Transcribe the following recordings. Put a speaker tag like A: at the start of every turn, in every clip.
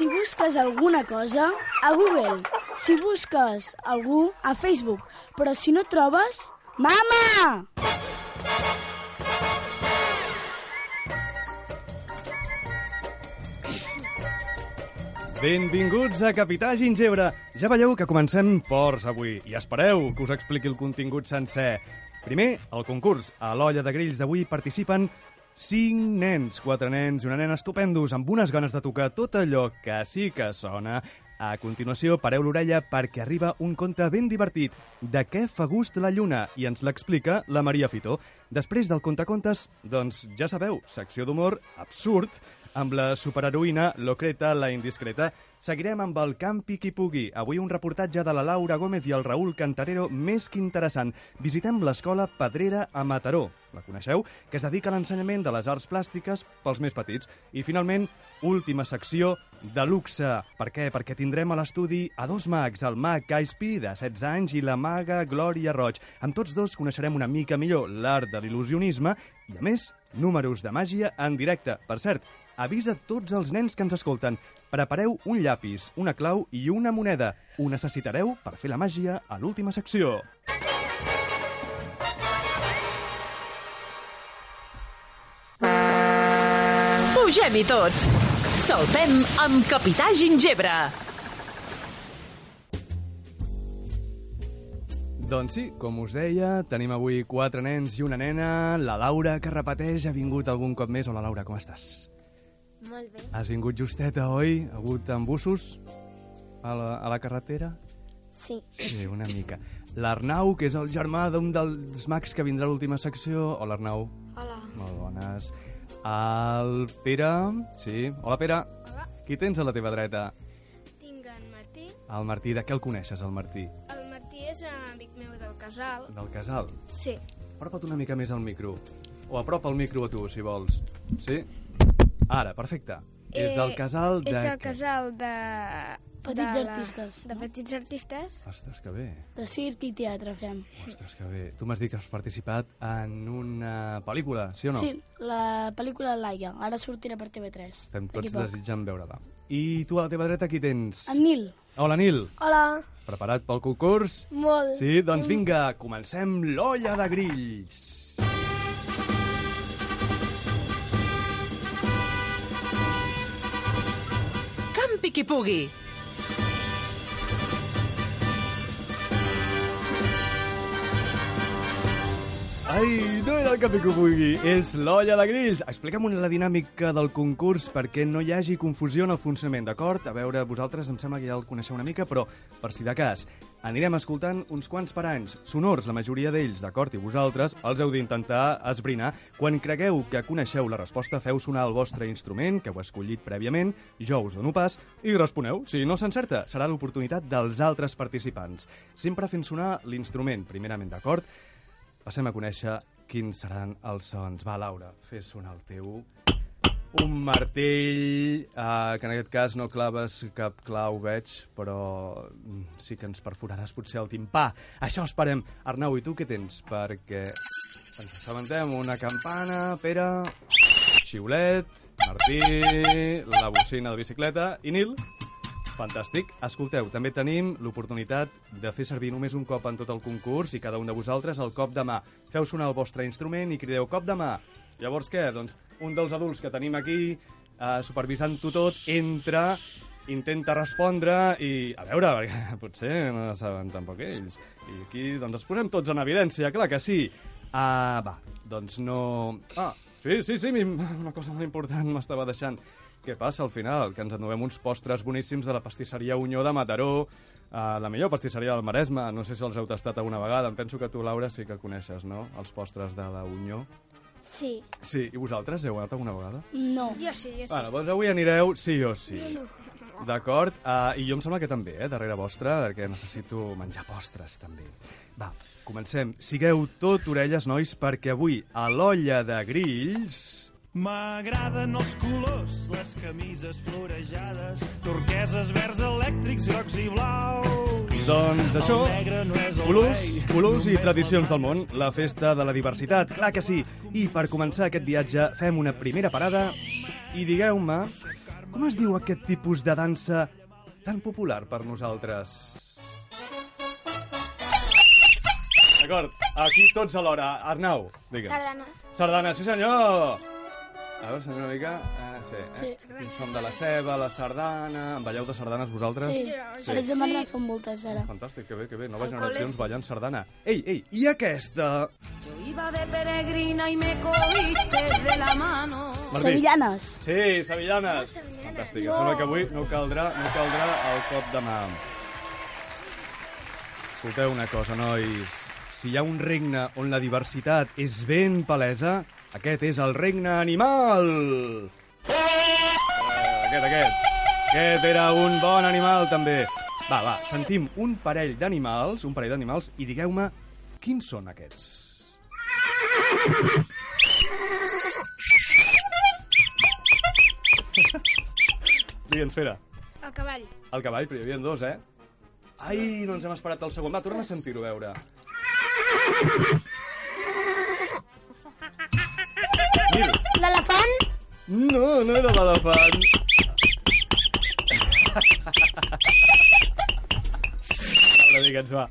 A: Si busques alguna cosa, a Google. Si busques algú, a Facebook. Però si no trobes... Mama!
B: Benvinguts a Capità Gingebre. Ja veieu que comencem forts avui i espereu que us expliqui el contingut sencer. Primer, el concurs. A l'olla de grills d'avui participen cinc nens, quatre nens i una nena estupendos, amb unes ganes de tocar tot allò que sí que sona. A continuació, pareu l'orella perquè arriba un conte ben divertit. De què fa gust la lluna? I ens l'explica la Maria Fitó. Després del contacontes, doncs ja sabeu, secció d'humor absurd, amb la superheroïna Locreta la indiscreta. Seguirem amb el Campi qui pugui. Avui un reportatge de la Laura Gómez i el Raül Cantarero més que interessant. Visitem l'escola Pedrera a Mataró. La coneixeu? Que es dedica a l'ensenyament de les arts plàstiques pels més petits. I finalment, última secció de luxe. Per què? Perquè tindrem a l'estudi a dos mags, el mag Gaispi, de 16 anys, i la maga Glòria Roig. Amb tots dos coneixerem una mica millor l'art de l'il·lusionisme i, a més, números de màgia en directe. Per cert, avisa tots els nens que ens escolten. Prepareu un llapis, una clau i una moneda. Ho necessitareu per fer la màgia a l'última secció.
C: Pugem-hi tots! Saltem amb Capità Gingebre!
B: Doncs sí, com us deia, tenim avui quatre nens i una nena. La Laura, que repeteix, ha vingut algun cop més. Hola, Laura, com estàs?
D: Molt bé.
B: Has vingut justeta, oi? Ha hagut embussos a la, a la carretera?
D: Sí.
B: Sí, una mica. L'Arnau, que és el germà d'un dels mags que vindrà a l'última secció. Hola, Arnau.
D: Hola.
B: Molt bones. El Pere... Sí. Hola, Pere.
D: Hola.
B: Qui tens a la teva dreta?
D: Tinc en Martí.
B: El Martí. De què el coneixes, el Martí?
D: El Martí és amic meu del casal.
B: Del casal.
D: Sí.
B: Apropa't una mica més al micro. O apropa el micro a tu, si vols. Sí? Ara, perfecte. és del casal de...
D: Eh, És del casal de...
A: Petits
D: de la-
A: artistes,
D: De
A: no?
D: petits artistes.
B: Ostres, que bé.
A: De circ i teatre fem.
B: Ostres, que bé. Tu m'has dit que has participat en una pel·lícula, sí o no?
A: Sí, la pel·lícula Laia. Ara sortirà per TV3.
B: Estem tots desitjant veure-la. I tu a la teva dreta qui tens?
A: En Nil.
B: Hola, Nil.
D: Hola.
B: Preparat pel concurs?
D: Molt.
B: Sí, doncs vinga, comencem l'olla de grills.
C: Campi
B: Ai, no era el que vulgui, és l'olla de grills. Explica'm una la dinàmica del concurs perquè no hi hagi confusió en el funcionament, d'acord? A veure, vosaltres em sembla que ja el coneixeu una mica, però per si de cas, anirem escoltant uns quants per anys, sonors, la majoria d'ells, d'acord? I vosaltres els heu d'intentar esbrinar. Quan cregueu que coneixeu la resposta, feu sonar el vostre instrument, que heu escollit prèviament, jo us dono pas, i responeu. Si no s'encerta, serà l'oportunitat dels altres participants. Sempre fent sonar l'instrument, primerament, d'acord? Passem a conèixer quins seran els sons. Va, Laura, fes sonar el teu. Un martell, eh, que en aquest cas no claves cap clau, veig, però mm, sí que ens perforaràs potser el timpà. Això esperem. Arnau, i tu què tens? Perquè ens assabentem una campana, Pere, xiulet, Martí, la bocina de bicicleta i Nil. Fantàstic. Escolteu, també tenim l'oportunitat de fer servir només un cop en tot el concurs i cada un de vosaltres el cop de mà. Feu sonar el vostre instrument i crideu cop de mà. Llavors què? Doncs un dels adults que tenim aquí eh, supervisant-ho tot entra, intenta respondre i, a veure, perquè potser no saben tampoc ells. I aquí doncs ens posem tots en evidència, clar que sí. Ah, va, doncs no... Ah, sí, sí, sí, una cosa molt important m'estava deixant. Què passa al final? Que ens endovem uns postres boníssims de la pastisseria Unió de Mataró, uh, la millor pastisseria del Maresme. No sé si els heu tastat alguna vegada. Em penso que tu, Laura, sí que coneixes, no?, els postres de la Unió.
D: Sí.
B: Sí, i vosaltres heu anat alguna vegada?
A: No.
D: Jo sí, jo sí.
B: Bueno, doncs avui anireu sí o sí. D'acord? Uh, I jo em sembla que també, eh, darrere vostra, perquè necessito menjar postres, també. Va, comencem. Sigueu tot orelles, nois, perquè avui a l'olla de grills...
E: M'agraden els colors, les camises florejades, turqueses, verds elèctrics, grocs i blaus.
B: Doncs això,
E: El negre no
B: colors, colors i tradicions del món, la festa de la diversitat, clar que sí. I per començar aquest viatge fem una primera parada i digueu-me, com es diu aquest tipus de dansa tan popular per nosaltres? D'acord, aquí tots alhora. Arnau, digue'ns.
D: Sardanes.
B: Sardanes, sí senyor! A veure, senyor una mica... Eh, sí, eh?
A: Sí.
B: Som de la ceba, la sardana... En balleu de sardanes vosaltres?
A: Sí.
B: Sí.
A: Ara de Manresa fan moltes, ara.
B: Fantàstic, que bé, que bé. Noves generacions ballant sardana. Ei, ei, i aquesta?
F: Yo iba de peregrina y me cogiste de la mano.
B: Martí.
A: Sevillanes.
B: Sí, sevillanes.
D: Oh, sevillanes.
B: Fantàstic, em sembla que avui no caldrà, no caldrà el cop de mà. Escolteu una cosa, nois. Si hi ha un regne on la diversitat és ben palesa, aquest és el regne animal. Eh, aquest, aquest. Aquest era un bon animal, també. Va, va, sentim un parell d'animals, un parell d'animals, i digueu-me quins són aquests. Digue'ns, espera.
D: El cavall.
B: El cavall, però hi havia dos, eh? Ai, no ens hem esperat el segon. Va, torna a sentir-ho, a veure.
D: L'elefant.
B: No, no era l'elefant. Laura, digue'ns, va.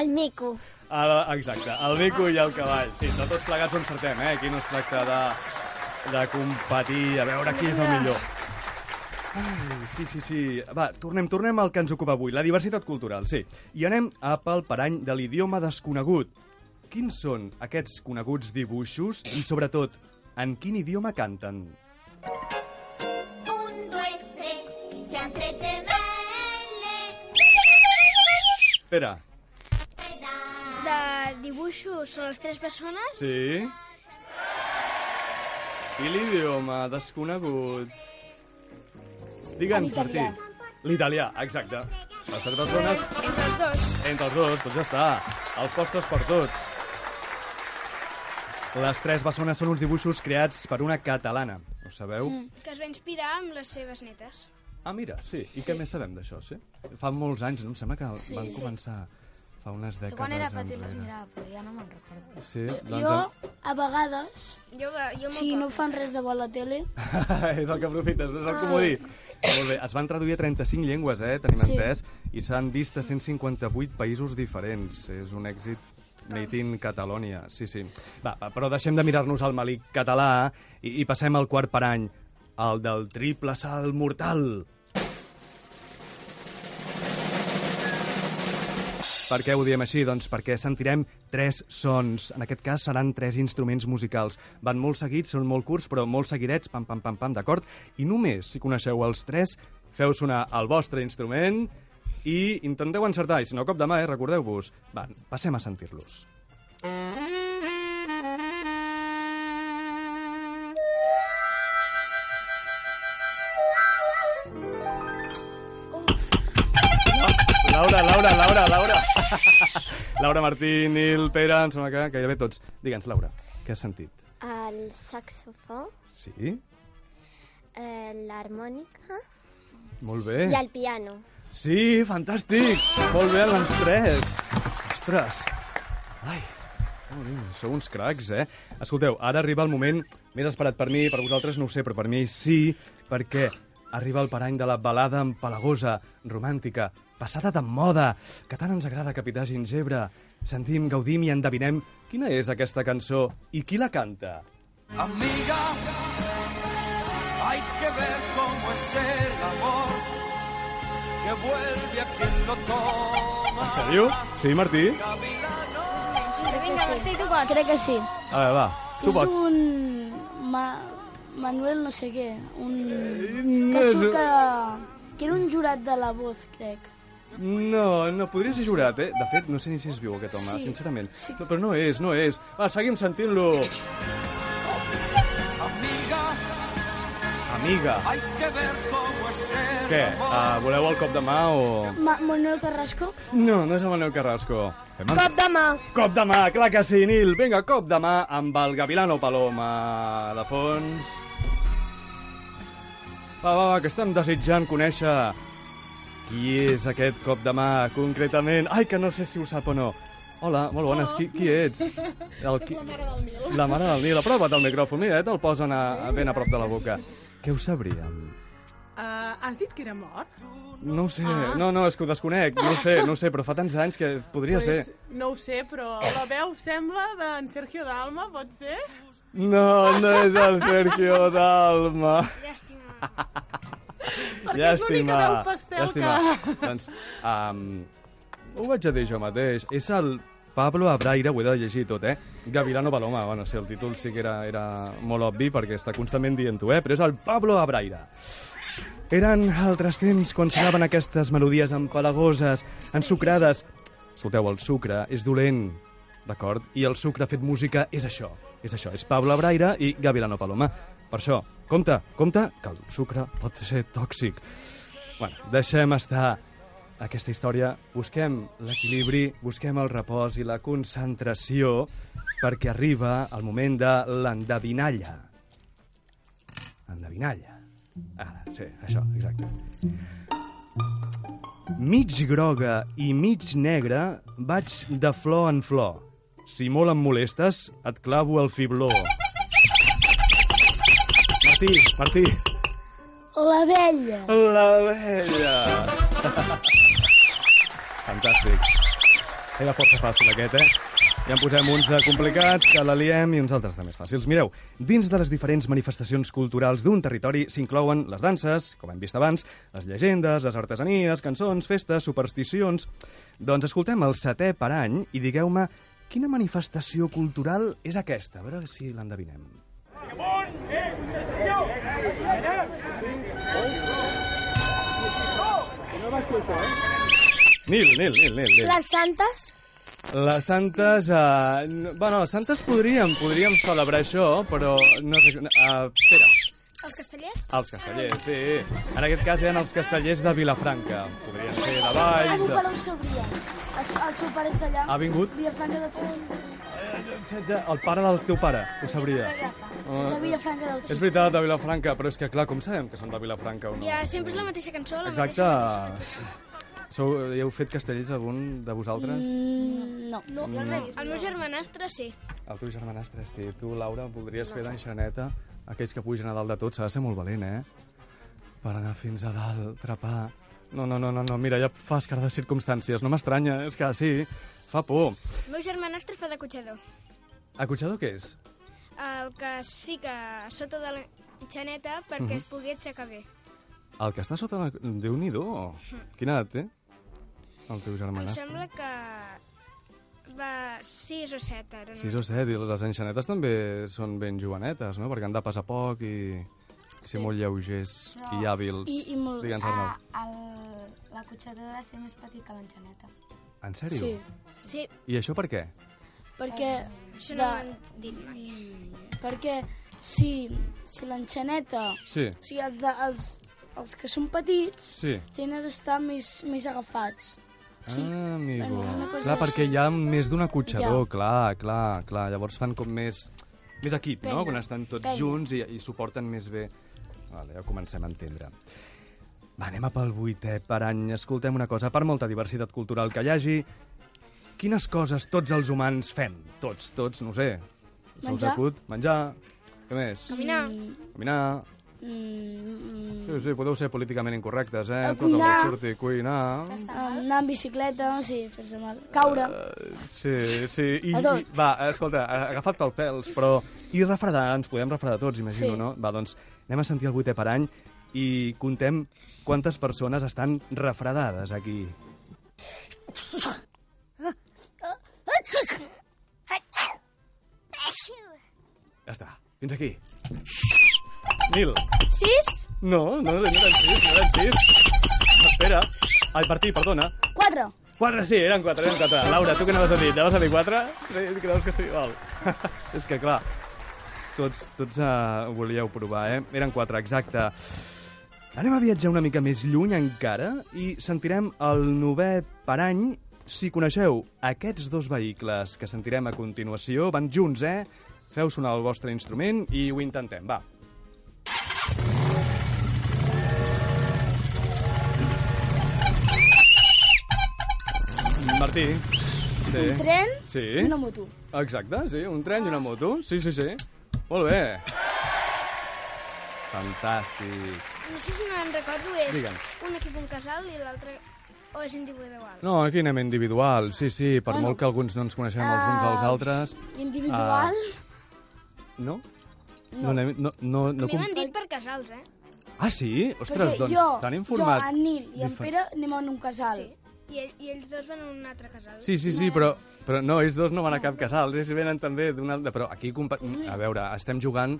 D: El mico.
B: El, exacte, el mico i el cavall. Sí, no tots plegats ho encertem, eh? Aquí no es tracta de, de competir, a veure qui és el millor. Ai, sí, sí, sí. Va, tornem, tornem al que ens ocupa avui, la diversitat cultural, sí. I anem a pel parany de l'idioma desconegut. Quins són aquests coneguts dibuixos i, sobretot, en quin idioma canten?
G: Un, due, tre, siamo tre gemelle.
B: Espera,
D: De dibuixos són les tres persones.
B: sí? I l'idioma desconegut? Digue'ns, Martí.
A: L'italià.
B: Exacte. Les tres persones
D: Entre els dos.
B: Entre els dos, doncs ja està. Els postres per tots. Les tres bessones són uns dibuixos creats per una catalana. Ho sabeu? Mm.
D: Que es va inspirar amb les seves netes.
B: Ah, mira, sí. I què més sabem d'això, sí? Fa molts anys, no? Em sembla que sí, van començar fa unes dècades
H: Quan era petit les mirava, però ja no me'n recordo.
B: Sí,
A: Jo,
B: doncs...
A: a vegades,
D: Jo, jo
A: si no fan res de bo a la tele,
B: és el que aprofites, no és el comodí. Molt bé, es van traduir a 35 llengües, eh, tenim
A: Sí.
B: entès, i s'han vist a 158 països diferents. És un èxit made in Catalonia, sí, sí. Va, va, però deixem de mirar-nos el malic català i, i passem al quart parany, el del triple salt mortal. Per què ho diem així? Doncs perquè sentirem tres sons. En aquest cas seran tres instruments musicals. Van molt seguits, són molt curts, però molt seguidets, pam, pam, pam, pam, d'acord? I només, si coneixeu els tres, feu sonar el vostre instrument i intenteu encertar. I si no, cop de mà, eh? Recordeu-vos. Va, passem a sentir-los. Laura, Laura, Laura, Laura. Laura, Martí, Nil, Pere, em sembla que gairebé tots. Digue'ns, Laura, què has sentit?
D: El saxofó,
B: Sí?
D: eh, l'harmònica
B: Molt bé.
D: i el piano.
B: Sí, fantàstic! Molt bé, les tres. Ostres. Ai, bé, sou uns cracs, eh? Escolteu, ara arriba el moment més esperat per mi, per vosaltres no ho sé, però per mi sí, perquè arriba el parany de la balada empalagosa, romàntica, passada de moda, que tant ens agrada Capità Gingebre. Sentim, gaudim i endevinem quina és aquesta cançó i qui la canta.
E: Amiga, hay que ver cómo es el amor que vuelve a quien lo toma.
B: En sèrio? Sí, Martí?
D: Vinga, Martí, tu pots.
A: crec que sí.
B: A veure, va, tu
A: és
B: pots.
A: un... Ma... Manuel no sé què. Un...
B: no
A: Que
B: és
A: que... que era un jurat de la voz, crec.
B: No, no, podria ser jurat, eh? De fet, no sé ni si és viu aquest home,
A: Sí.
B: sincerament.
A: Sí.
B: No, però no és, no és. Va, seguim sentint-lo. Amiga.
E: Hay que ver cómo es el
B: Què? Uh, voleu el cop de mà o...?
A: Ma Manuel Carrasco?
B: No, no és el Manel Carrasco. Fem el...
D: Cop de mà.
B: Cop de mà, clar que sí, Nil. Vinga, cop de mà amb el Gavilano Paloma de fons. Va, va, va, que estem desitjant conèixer qui és aquest cop de mà, concretament. Ai, que no sé si ho sap o no. Hola, molt bones, qui, qui ets? El, qui... la mare del Nil. La mare del Nil, apropa't al micròfon, mira, eh, te'l posen a, a ben a prop de la boca. Què ho sabríem?
H: Uh, has dit que era mort?
B: No ho sé,
H: Ah.
B: no, no, és que ho desconec, no ho sé, no ho sé, però fa tants anys que podria
H: pues,
B: ser.
H: No ho sé, però la veu sembla d'en Sergio Dalma, pot ser?
B: No, no és el Sergio Dalma.
H: Perquè és l'única veu pastel que-
B: Doncs, um, ho vaig a dir jo mateix. És el Pablo Abraire, ho he de llegir tot, eh? Gavilano Paloma, bueno, sí, el títol sí que era, era molt obvi perquè està constantment dient-ho, eh? Però és el Pablo Abraire. Eren altres temps quan sonaven aquestes melodies empalagoses, ensucrades. Escolteu, el sucre és dolent, d'acord? I el sucre fet música és això, és això, és Pablo Abraire i Gavilano Paloma. Per això, compte, compte, que el sucre pot ser tòxic. Bueno, deixem estar aquesta història, busquem l'equilibri, busquem el repòs i la concentració perquè arriba el moment de l'endevinalla. Endevinalla. Ara, sí, això, exacte. Mig groga i mig negra vaig de flor en flor. Si molt em molestes, et clavo el fibló. Martí, Martí.
A: La vella.
B: La vella. Fantàstic. Era força fàcil aquest, eh? Ja en posem uns de complicats, que la liem, i uns altres de més fàcils. Mireu, dins de les diferents manifestacions culturals d'un territori s'inclouen les danses, com hem vist abans, les llegendes, les artesanies, cançons, festes, supersticions... Doncs escoltem el setè per any i digueu-me quina manifestació cultural és aquesta. A veure si l'endevinem. Nil, Nil, Nil, Nil, Nil.
D: Les santes?
B: Les santes... Uh, bueno, les santes podríem, podríem celebrar això, però no sé... Uh, espera,
D: Els castellers?
B: els castellers, sí. En aquest cas eren els castellers de Vilafranca. Podrien ser de
A: Ah,
B: Valls...
A: pare ho sabria. El, el seu pare és d'allà.
B: Ha vingut?
A: Vilafranca del Sul.
B: El pare del teu pare, ho sabria.
A: De Vilafranca del
B: És
A: Sul.
B: veritat, de Vilafranca, però és que, clar, com sabem que són de Vilafranca o no?
D: Ja, sempre és la mateixa cançó, la
B: Exacte.
D: mateixa
B: Sou, hi heu fet castellers algun de vosaltres?
A: Mm, no.
D: No, he vist. El meu germanastre sí.
B: El teu germanastre, sí. Tu, Laura, voldries fer d'enxaneta? Aquells que pugen a dalt de tot, s'ha de ser molt valent, eh? Per anar fins a dalt, trepar... No, no, no, no, no. mira, ja fas cara de circumstàncies. No m'estranya, és que sí, fa por.
D: El meu germanastre fa de cotxador.
B: Acotxador què és?
D: El que es fica sota de l'enxaneta perquè
B: Mhm.
D: es pugui aixecar bé.
B: El que està sota la... Déu-n'hi-do. Quina edat té? El teu
D: Em
B: germanastre?
D: sembla que va 6 o 7 ara. No?
B: 6 o 7, i les enxanetes també són ben jovenetes, no? Perquè han de passar poc i ser molt lleugers
I: No.
B: i hàbils.
A: I, i molt...
B: Digue'ns,
I: Ah,
B: Arnau.
I: el, la cotxadora ha de ser més petit que l'enxaneta.
B: En sèrio?
A: Sí.
D: Sí,
B: I això per què?
A: Perquè...
D: això no m'han dit mai.
A: Perquè si, si l'enxaneta...
B: Sí.
A: O sigui, els, de, els, els que són petits
B: Sí.
A: tenen d'estar més, més agafats.
B: Ah, amigo.
A: Bueno, una cosa
B: Clar, perquè hi ha més d'un acotxador,
A: Ja.
B: clar, clar, clar. Llavors fan com més, més equip, no?
A: Penya,
B: Quan estan tots
A: penya.
B: junts i, i suporten més bé. Vale, ja ho comencem a entendre. Va, anem a pel vuitè per any. Escoltem una cosa, per molta diversitat cultural que hi hagi, quines coses tots els humans fem? Tots, tots, no ho sé. Se us
A: Menjar.
B: acut? Menjar. Què més?
D: Caminar.
B: Caminar.
A: Mm,
B: Sí, sí, podeu ser políticament incorrectes, eh?
A: A
B: Tot el que
A: cuinar.
B: surti, cuinar.
A: anar en bicicleta, sí, fer-se mal. Caure.
B: Sí, sí. I,
A: A tot.
B: i, va, escolta, agafa't pel pèls, però... I refredar, ens podem refredar tots, imagino,
A: Sí.
B: no? Va, doncs, anem a sentir el vuitè per any i contem quantes persones estan refredades aquí. Ja està, fins aquí. Nil.
D: Sis?
B: No, no, no eren sis, no eren sis. Espera. Ai, Martí, perdona.
A: Quatre.
B: Quatre, sí, eren quatre, eren quatre. Laura, tu què anaves a dir? Anaves a dir quatre? Sí, creus que sí? Val. És que, clar, tots, tots uh, ho volíeu provar, eh? Eren quatre, exacte. Anem a viatjar una mica més lluny encara i sentirem el novè per any. Si coneixeu aquests dos vehicles que sentirem a continuació, van junts, eh? Feu sonar el vostre instrument i ho intentem, va. Martí. Sí.
A: Un tren
B: Sí.
A: i una moto.
B: Exacte, sí, un tren i una moto. Sí, sí, sí. Molt bé. Fantàstic.
D: No sé si me'n recordo, és
B: Digue'ns.
D: un equip un casal i l'altre... O és individual?
B: No, aquí anem individual, sí, sí, per
A: Bueno.
B: molt que alguns no ens coneixem els uns als
A: Ah,
B: altres.
A: Individual?
B: No?
A: No.
B: anem, no, no,
D: A
B: no
D: mi
B: com...
D: m'han dit per casals, eh?
B: Ah, sí? Ostres,
A: Perquè
B: doncs
A: jo,
B: t'han informat.
A: Jo, en Nil i en
B: difer-
A: Pere anem en un casal.
D: Sí. I, ell, I ells dos van a un altre casal.
B: Sí, sí, sí, però, però no, ells dos no van a cap casal, ells venen també d'un altre... Però aquí, a veure, estem jugant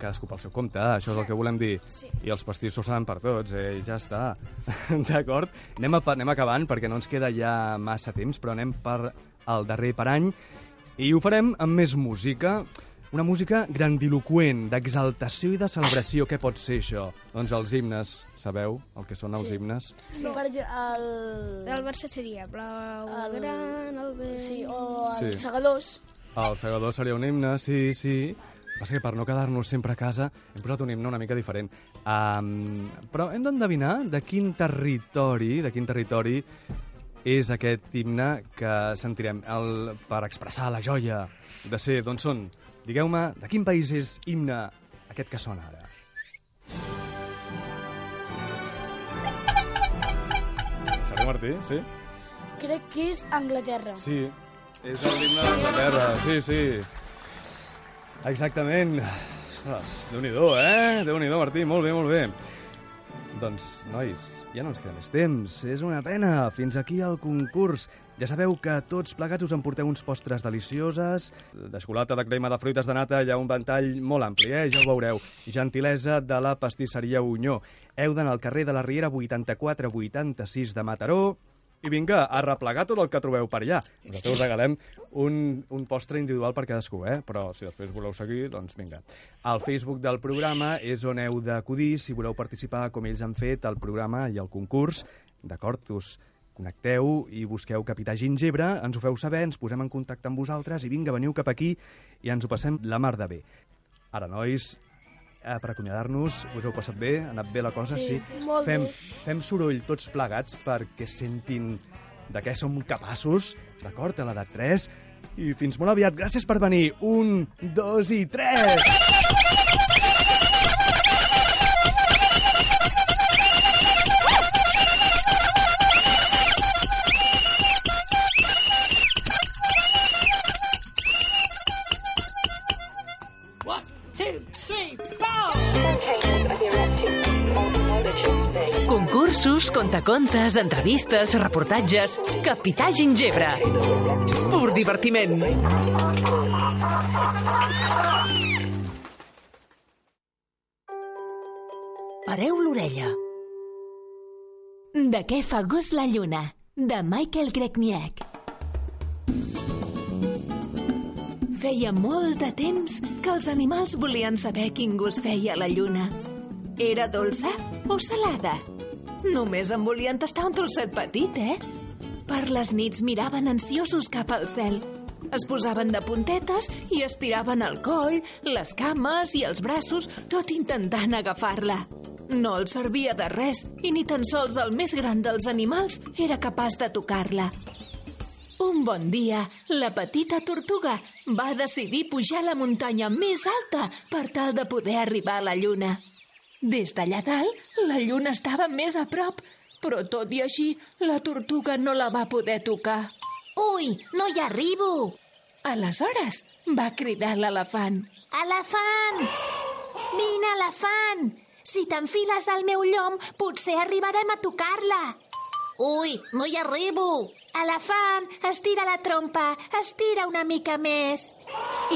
B: cadascú pel seu compte, això és el que volem dir.
D: Sí.
B: I els pastissos seran per tots, eh? i ja està. D'acord? Anem, a, anem acabant, perquè no ens queda ja massa temps, però anem per el darrer per any, i ho farem amb més música. Una música grandiloquent, d'exaltació i de celebració. Què pot ser això? Doncs els himnes, sabeu el que són els
A: Sí.
B: himnes?
A: Sí. Per exemple, el...
D: El Barça seria blau,
A: El-
D: el gran, el vell...
A: Sí, o els
B: Sí.
A: segadors.
B: El segador seria un himne, sí, sí. Passa que per no quedar-nos sempre a casa hem posat un himne una mica diferent. Um, però hem d'endevinar de quin territori, de quin territori és aquest himne que sentirem el, per expressar la joia de ser d'on són. Digueu-me, de quin país és himne aquest que sona ara? Sabeu, Martí? Sí?
A: Crec que és Anglaterra.
B: Sí, és l'himne d'Anglaterra, sí, sí. Exactament. Ostres, Déu-n'hi-do, eh? Déu-n'hi-do, Martí, molt bé, molt bé. Doncs, nois, ja no ens queda més temps. És una pena. Fins aquí el concurs. Ja sabeu que tots plegats us emporteu uns postres delicioses, de xocolata, de crema, de fruites de nata, hi ha un ventall molt ampli, eh? ja ho veureu. Gentilesa de la pastisseria Unyó. Heu d'anar al carrer de la Riera 84-86 de Mataró, i vinga, a replegar tot el que trobeu per allà. Nosaltres us regalem un, un postre individual per cadascú, eh? Però si després voleu seguir, doncs vinga. El Facebook del programa és on heu d'acudir si voleu participar com ells han fet el programa i el concurs. D'acord? Us connecteu i busqueu Capità Gingebre, ens ho feu saber, ens posem en contacte amb vosaltres i vinga, veniu cap aquí i ens ho passem la mar de bé. Ara, nois, eh, per acomiadar-nos, us heu passat bé? Ha anat bé la cosa?
A: Sí,
B: Sí.
A: molt
B: fem,
A: bé.
B: fem soroll tots plegats perquè sentin de què som capaços, d'acord? A l'edat 3. I fins molt aviat. Gràcies per venir. Un, dos i tres!
C: Contacontes, entrevistes, reportatges... Capità Gingebre. Pur divertiment. Pareu l'orella.
J: De què fa gust la lluna? De Michael Gregniak. Feia molt de temps que els animals volien saber quin gust feia la lluna. Era dolça o salada? Només en volien tastar un trosset petit, eh? Per les nits miraven ansiosos cap al cel. Es posaven de puntetes i estiraven el coll, les cames i els braços, tot intentant agafar-la. No els servia de res i ni tan sols el més gran dels animals era capaç de tocar-la. Un bon dia, la petita tortuga va decidir pujar la muntanya més alta per tal de poder arribar a la lluna. Des d'allà dalt, la lluna estava més a prop, però tot i així, la tortuga no la va poder tocar.
K: Ui, no hi arribo!
J: Aleshores, va cridar l'elefant.
K: Elefant! Vine, elefant! Si t'enfiles al meu llom, potser arribarem a tocar-la. Ui, no hi arribo! Elefant, estira la trompa, estira una mica més.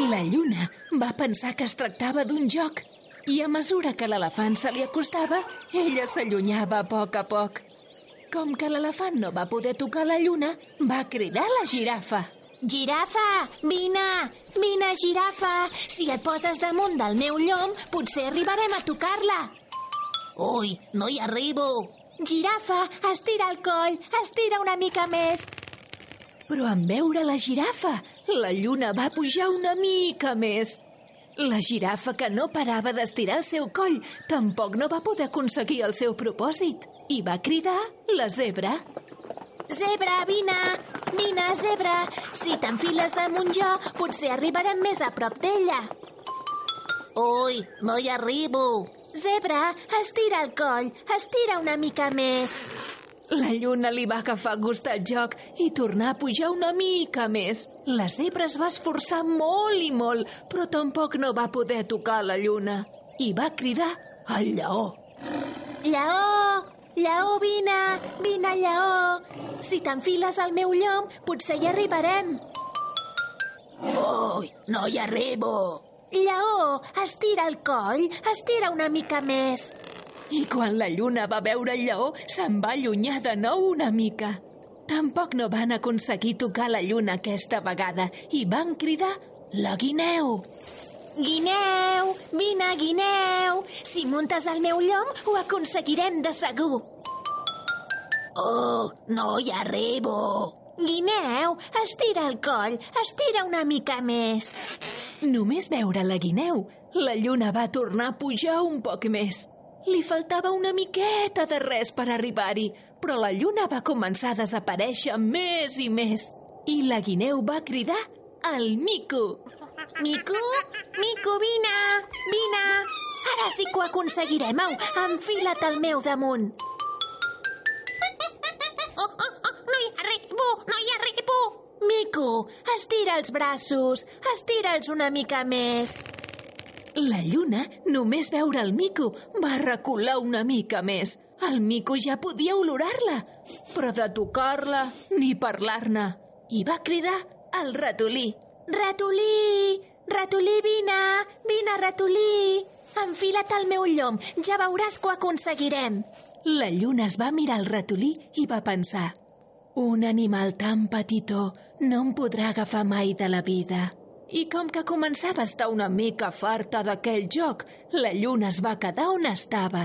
J: I la lluna va pensar que es tractava d'un joc i a mesura que l'elefant se li acostava, ella s'allunyava a poc a poc. Com que l'elefant no va poder tocar la lluna, va cridar la girafa.
K: Girafa, vine! Vine, girafa! Si et poses damunt del meu llom, potser arribarem a tocar-la. Ui, no hi arribo. Girafa, estira el coll, estira una mica més.
J: Però en veure la girafa, la lluna va pujar una mica més. La girafa, que no parava d'estirar el seu coll, tampoc no va poder aconseguir el seu propòsit. I va cridar la zebra.
K: Zebra, vine! Vine, zebra! Si t'enfiles damunt jo, potser arribarem més a prop d'ella. Ui, no hi arribo. Zebra, estira el coll, estira una mica més.
J: La lluna li va agafar gust al joc i tornar a pujar una mica més. La zebra es va esforçar molt i molt, però tampoc no va poder tocar la lluna. I va cridar al lleó.
K: Lleó! Lleó, vine! Vine, lleó! Si t'enfiles al meu llom, potser hi arribarem. Ui, no hi arribo. Lleó, estira el coll, estira una mica més.
J: I quan la lluna va veure el lleó, se'n va allunyar de nou una mica. Tampoc no van aconseguir tocar la lluna aquesta vegada i van cridar la guineu.
K: Guineu, vine, guineu! Si muntes al meu llom, ho aconseguirem de segur. Oh, no hi arribo. Guineu, estira el coll, estira una mica més.
J: Només veure la guineu, la lluna va tornar a pujar un poc més. Li faltava una miqueta de res per arribar-hi, però la lluna va començar a desaparèixer més i més. I la guineu va cridar al mico.
K: Mico, mico, vine, vine. Ara sí que ho aconseguirem, au, enfila't al meu damunt. Oh, oh, oh, no hi arribo, no hi arribo. Mico, estira els braços, estira'ls una mica més.
J: La lluna, només veure el mico, va recular una mica més. El mico ja podia olorar-la, però de tocar-la ni parlar-ne. I va cridar al ratolí.
K: Ratolí, ratolí, vine, vine, ratolí. Enfila't al meu llom, ja veuràs que ho aconseguirem.
J: La lluna es va mirar el ratolí i va pensar un animal tan petitó no em podrà agafar mai de la vida. I com que començava a estar una mica farta d'aquell joc, la lluna es va quedar on estava.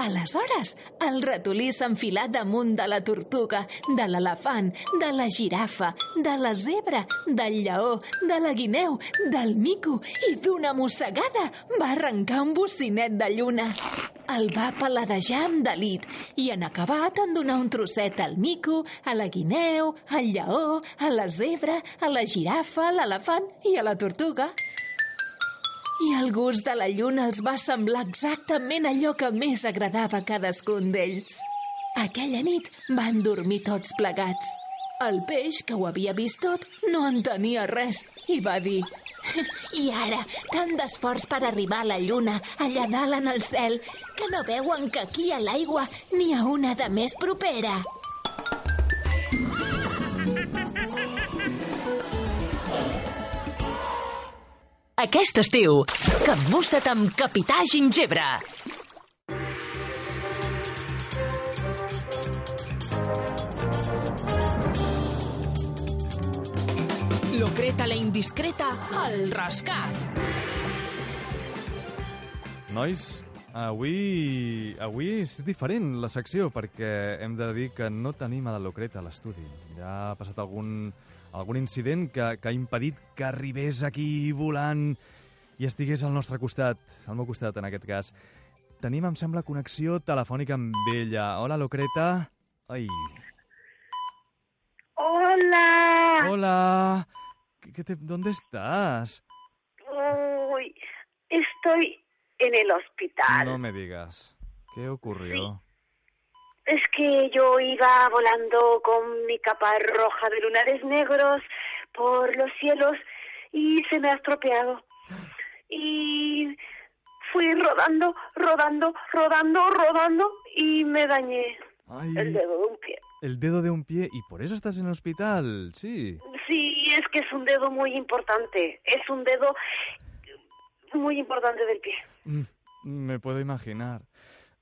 J: Aleshores, el ratolí s'enfilà damunt de la tortuga, de l'elefant, de la girafa, de la zebra, del lleó, de la guineu, del mico i d'una mossegada va arrencar un bocinet de lluna. El va paladejar amb delit i en acabat en donar un trosset al mico, a la guineu, al lleó, a la zebra, a la girafa, a l'elefant i a la tortuga. I el gust de la lluna els va semblar exactament allò que més agradava a cadascun d'ells. Aquella nit van dormir tots plegats. El peix, que ho havia vist tot, no entenia res i va dir...
K: I ara, tant d'esforç per arribar a la lluna, allà dalt en el cel, que no veuen que aquí a l'aigua n'hi ha una de més propera.
C: Aquest estiu, capbussa't amb Capità Gingebre. Locreta la indiscreta al rascat.
L: Nois, avui, avui és diferent la secció perquè hem de dir que no tenim a la Locreta a l'estudi. Ja ha passat algun, algun incident que, que ha impedit que arribés aquí volant i estigués al nostre costat, al meu costat en aquest cas. Tenim, em sembla, connexió telefònica amb ella. Hola, Locreta. Ai.
M: Hola.
L: Hola. ¿Qué, te, ¿Dónde estás?
M: Uy, estoy en el hospital.
L: No me digas. ¿Qué ocurrió?
M: Es que yo iba volando con mi capa roja de lunares negros por los cielos y se me ha estropeado. Y fui rodando, rodando, rodando, rodando y me dañé
L: Ay,
M: el dedo de un pie.
L: el dedo de un pie y por eso estás en el hospital. Sí.
M: Sí, es que es un dedo muy importante. Es un dedo muy importante del pie.
L: Mm, Me puedo imaginar.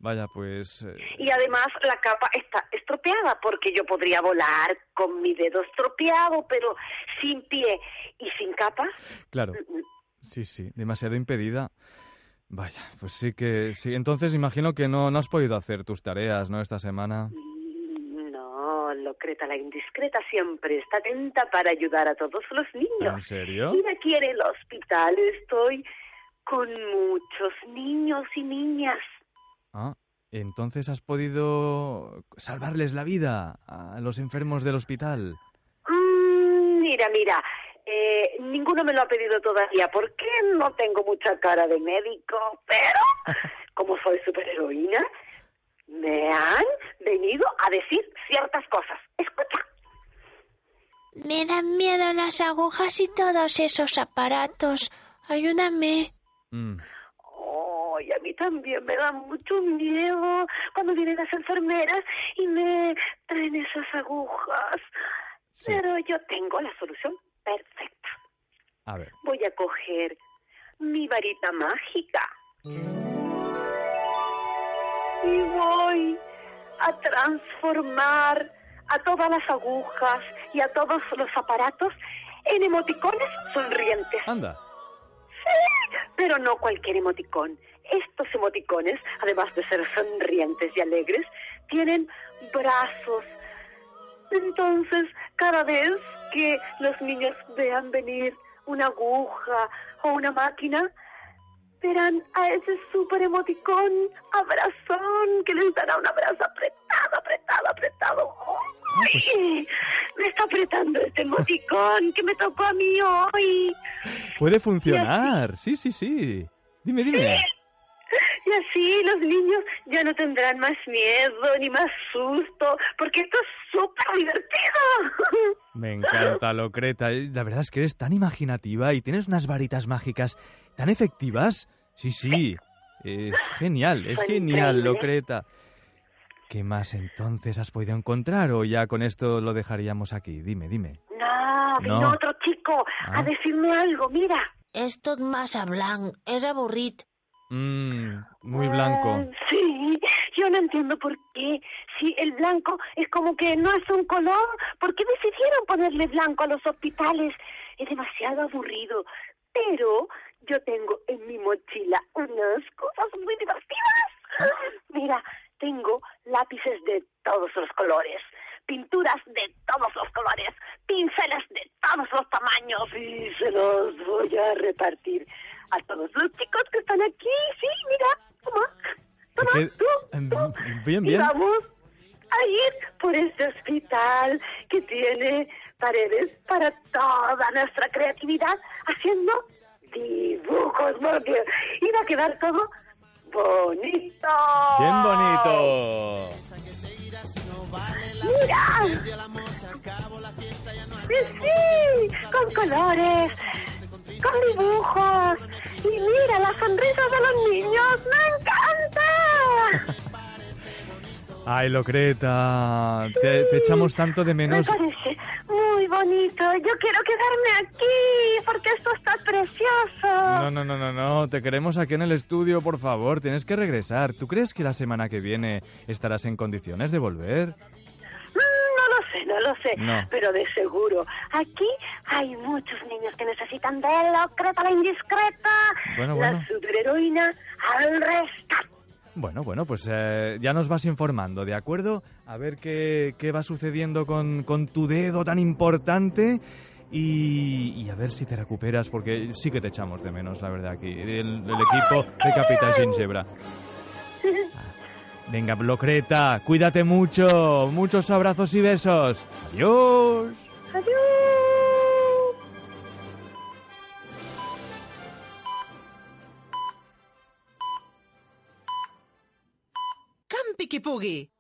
L: Vaya, pues... eh,
M: Y además la capa está estropeada porque yo podría volar con mi dedo estropeado, pero sin pie y sin capa.
L: claro. Sí, sí, demasiado impedida. Vaya, pues sí que... Sí, entonces imagino que no, no has podido hacer tus tareas, ¿no? Esta semana.
M: No, Locreta la indiscreta siempre está atenta para ayudar a todos los niños.
L: ¿En serio?
M: Mira, aquí en el hospital estoy con muchos niños y niñas.
L: Ah, entonces has podido salvarles la vida a los enfermos del hospital.
M: Mm, mira, mira, eh, ninguno me lo ha pedido todavía porque no tengo mucha cara de médico, pero como soy superheroína, me han venido a decir ciertas cosas. Escucha.
J: Me dan miedo las agujas y todos esos aparatos. Ayúdame.
L: Mm,
M: Ay, a mí también me da mucho miedo cuando vienen las enfermeras y me traen esas agujas. Pero yo tengo la solución perfecta.
L: A ver.
M: Voy a coger mi varita mágica y voy a transformar a todas las agujas y a todos los aparatos en emoticones sonrientes.
L: Anda.
M: Sí, pero no cualquier emoticón. Estos emoticones, además de ser sonrientes y alegres, tienen brazos. Entonces, cada vez que los niños vean venir una aguja o una máquina, verán a ese super emoticón abrazón que les dará un abrazo apretado, apretado, apretado. ¡Ay! Me está apretando este emoticón que me tocó a mí hoy.
L: Puede funcionar. Sí, sí, sí. Dime, dime.
M: Y así los niños ya no tendrán más miedo ni más susto, porque esto es súper divertido.
L: Me encanta, Locreta. La verdad es que eres tan imaginativa y tienes unas varitas mágicas tan efectivas. Sí, sí. Es genial, es genial. Locreta. ¿Qué más entonces has podido encontrar o ya con esto lo dejaríamos aquí? Dime, dime.
M: No, vino
L: No.
M: otro chico
L: Ah.
M: a decirme algo, mira.
J: És tot massa blanc, és avorrit.
L: Mmm, muy blanco.
M: Ah, Sí, yo no entiendo por qué. Si el blanco es como que no es un color, ¿por qué decidieron ponerle blanco a los hospitales? Es demasiado aburrido. Pero yo tengo en mi mochila unas cosas muy divertidas. Mira, tengo lápices de todos los colores, pinturas de todos los colores, pinceles de todos los tamaños y se los voy a repartir a todos los chicos que están aquí. Sí, mira, toma, toma,
L: ¿Qué-
M: tú,
L: em,
M: tú.
L: Bien,
M: Y
L: bien.
M: vamos a ir por este hospital que tiene paredes para toda nuestra creatividad haciendo dibujos, porque iba a quedar todo bonito.
L: Bien bonito.
M: ¡Mira! Sí, sí, con colores, con dibujos. Y mira la sonrisa de los niños, me encanta.
L: Ay, Locreta, te, te echamos tanto de
M: Me
L: menos.
M: parece muy bonito. Yo quiero quedarme aquí porque esto está precioso.
L: No, no, no, no, no, te queremos aquí en el estudio, por favor, tienes que regresar. ¿Tú crees que la semana que viene estarás en condiciones de volver?
M: No lo sé,
L: no
M: pero de seguro. Aquí hay muchos niños que necesitan de Locreta la indiscreta,
L: Bueno,
M: la
L: bueno.
M: superheroína al rescate.
L: Bueno, bueno, pues eh, ya nos vas informando, ¿de acuerdo? A ver qué, qué va sucediendo con, con tu dedo tan importante y, y a ver si te recuperas, porque sí que te echamos de menos, la verdad, aquí, el, el equipo de Capitán Gingebra. Venga, Locreta, cuídate mucho, muchos abrazos y besos. Adiós.
M: Adiós.
C: Campi qui pugui.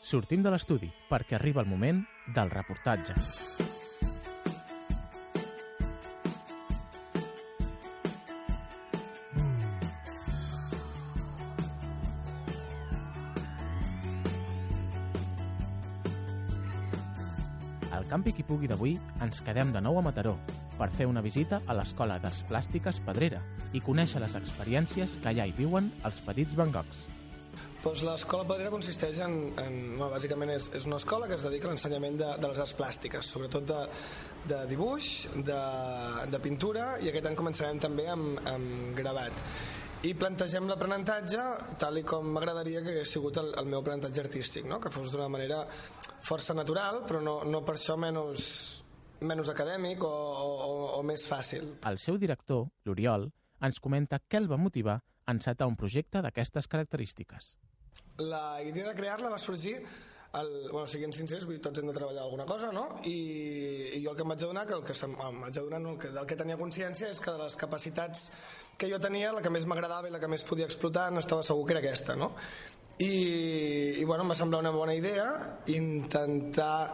N: Sortim de l'estudi perquè arriba el moment del reportatge. Al Campi qui pugui d'avui ens quedem de nou a Mataró, per fer una visita a l'Escola d'Arts Plàstiques Pedrera i conèixer les experiències que allà hi viuen els petits Van Goghs.
O: Doncs l'escola Pedrera consisteix en, en bueno, bàsicament és, és una escola que es dedica a l'ensenyament de, de les arts plàstiques, sobretot de, de dibuix, de, de pintura i aquest any començarem també amb, amb gravat. I plantegem l'aprenentatge tal i com m'agradaria que hagués sigut el, el meu aprenentatge artístic, no? que fos d'una manera força natural, però no, no per això menys, menys acadèmic o, o, o més fàcil.
N: El seu director, l'Oriol, ens comenta què el va motivar a encetar un projecte d'aquestes característiques.
O: La idea de crear-la va sorgir el, bueno, siguin sincers, vull dir, tots hem de treballar alguna cosa, no? I, i jo el que em vaig adonar, que el que em vaig adonar, no, el que, del que tenia consciència és que de les capacitats que jo tenia, la que més m'agradava i la que més podia explotar, n'estava segur que era aquesta, no? I, i bueno, em va semblar una bona idea intentar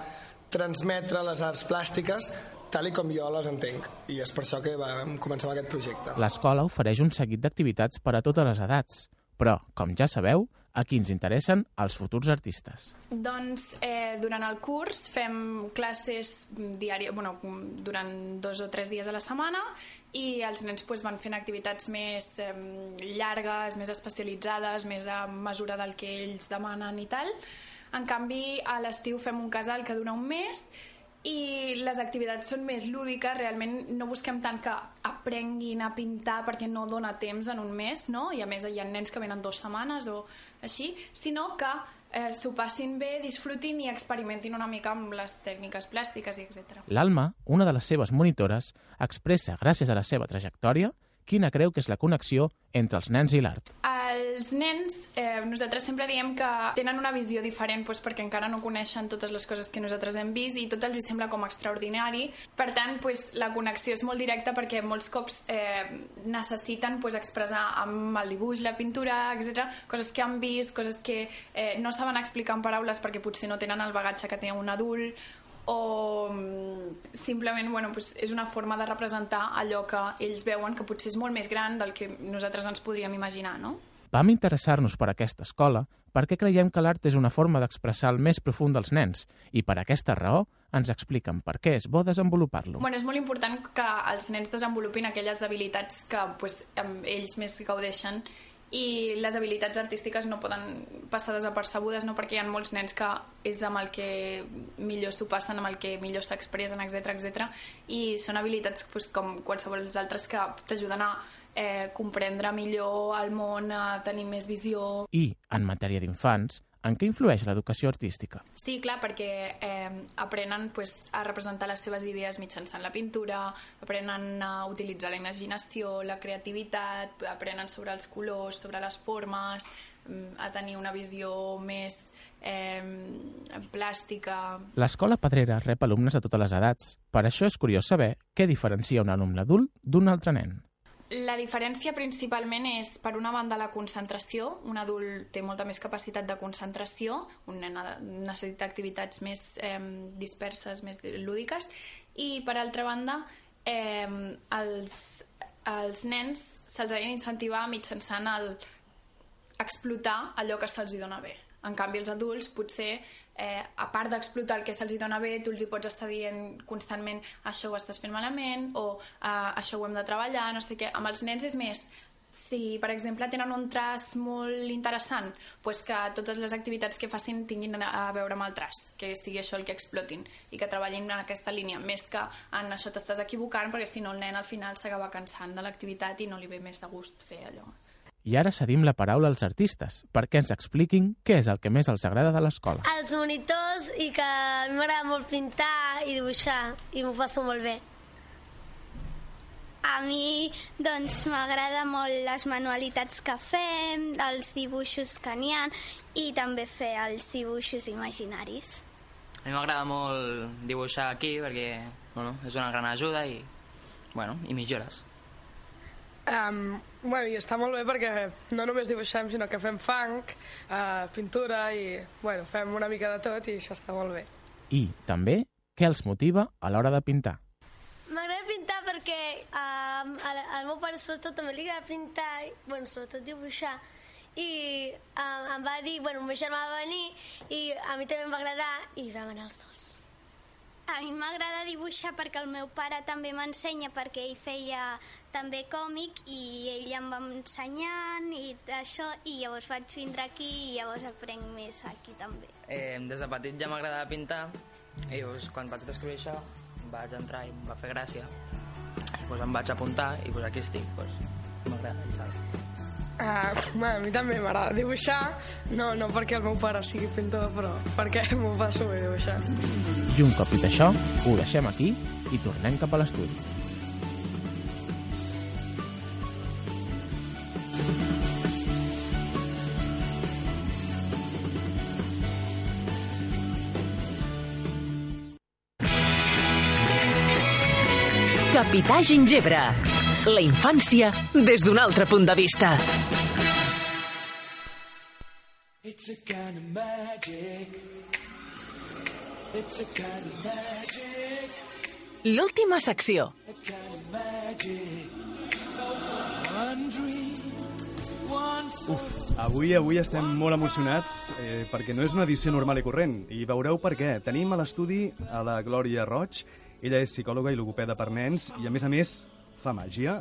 O: transmetre les arts plàstiques tal i com jo les entenc i és per això que vam començar aquest projecte.
N: L'escola ofereix un seguit d'activitats per a totes les edats, però, com ja sabeu, a qui ens interessen els futurs artistes.
P: Doncs eh, durant el curs fem classes diàries, bueno, durant dos o tres dies a la setmana i els nens pues, van fent activitats més eh, llargues, més especialitzades, més a mesura del que ells demanen i tal. En canvi, a l'estiu fem un casal que dura un mes i les activitats són més lúdiques, realment no busquem tant que aprenguin a pintar perquè no dona temps en un mes, no? i a més hi ha nens que venen dues setmanes o així, sinó que eh, s'ho passin bé, disfrutin i experimentin una mica amb les tècniques plàstiques i etc.
N: L'Alma, una de les seves monitores, expressa, gràcies a la seva trajectòria, quina creu que és la connexió entre els nens i l'art.
P: Els nens, eh, nosaltres sempre diem que tenen una visió diferent doncs, perquè encara no coneixen totes les coses que nosaltres hem vist i tot els hi sembla com extraordinari. Per tant, doncs, la connexió és molt directa perquè molts cops eh, necessiten doncs, expressar amb el dibuix, la pintura, etc coses que han vist, coses que eh, no saben explicar en paraules perquè potser no tenen el bagatge que té un adult o mm, simplement bueno, pues és una forma de representar allò que ells veuen que potser és molt més gran del que nosaltres ens podríem imaginar, no?
N: Vam interessar-nos per aquesta escola perquè creiem que l'art és una forma d'expressar el més profund dels nens i per aquesta raó ens expliquen per què és bo desenvolupar-lo.
P: Bueno, és molt important que els nens desenvolupin aquelles habilitats que pues, ells més gaudeixen i les habilitats artístiques no poden passar desapercebudes no perquè hi ha molts nens que és amb el que millor s'ho passen, amb el que millor s'expressen, etc etc. i són habilitats pues, com qualsevol altres que t'ajuden a eh, comprendre millor el món, a tenir més visió...
N: I, en matèria d'infants, en què influeix l'educació artística?
P: Sí, clar, perquè eh, aprenen pues, a representar les seves idees mitjançant la pintura, aprenen a utilitzar la imaginació, la creativitat, aprenen sobre els colors, sobre les formes, mm, a tenir una visió més eh, plàstica...
N: L'escola Pedrera rep alumnes de totes les edats. Per això és curiós saber què diferencia un alumne adult d'un altre nen.
P: La diferència principalment és, per una banda, la concentració. Un adult té molta més capacitat de concentració, un nen necessita activitats més eh, disperses, més lúdiques, i, per altra banda, eh, els, els nens se'ls ha d'incentivar mitjançant el explotar allò que se'ls dona bé. En canvi, els adults potser eh, a part d'explotar el que se'ls dona bé, tu els hi pots estar dient constantment això ho estàs fent malament o eh, això ho hem de treballar, no sé què. Amb els nens és més, si per exemple tenen un traç molt interessant pues que totes les activitats que facin tinguin a veure amb el traç que sigui això el que explotin i que treballin en aquesta línia. Més que en això t'estàs equivocant perquè si no el nen al final s'acaba cansant de l'activitat i no li ve més de gust fer allò
N: i ara cedim la paraula als artistes perquè ens expliquin què és el que més els agrada de l'escola.
Q: Els monitors i que a mi m'agrada molt pintar i dibuixar i m'ho passo molt bé.
R: A mi, doncs, m'agrada molt les manualitats que fem, els dibuixos que n'hi ha i també fer els dibuixos imaginaris.
S: A mi m'agrada molt dibuixar aquí perquè bueno, és una gran ajuda i, bueno, i millores.
H: Um, bueno, i està molt bé perquè no només dibuixem, sinó que fem funk, uh, pintura i bueno, fem una mica de tot i això està molt bé.
N: I, també, què els motiva a l'hora de pintar?
Q: M'agrada pintar perquè uh, al, al meu pare sobretot també li agrada pintar, bueno, sobretot dibuixar, i uh, em va dir, bueno, el meu germà va venir i a mi també em va agradar i vam anar els dos.
R: A mi m'agrada dibuixar perquè el meu pare també m'ensenya perquè ell feia també còmic i ell em va ensenyant i això i llavors vaig vindre aquí i llavors aprenc més aquí també.
S: Eh, des de petit ja m'agradava pintar i llavors, quan vaig descobrir això vaig entrar i em va fer gràcia i doncs em vaig apuntar i doncs aquí estic doncs, m'agrada i tal
H: Uh, a mi també m'agrada dibuixar, no, no perquè el meu pare sigui pintor, però perquè m'ho passo bé dibuixant.
N: I un cop dit això, ho deixem aquí i tornem cap a l'estudi.
C: Capità Gingebre. La infància des d'un altre punt de vista.
E: It's a kind of magic. It's a kind of magic.
C: L'última secció.
E: A kind of magic. One dream, one
B: Uf, avui, avui estem molt emocionats eh, perquè no és una edició normal i corrent i veureu per què. Tenim a l'estudi a la Glòria Roig, ella és psicòloga i logopeda per nens i a més a més fa màgia.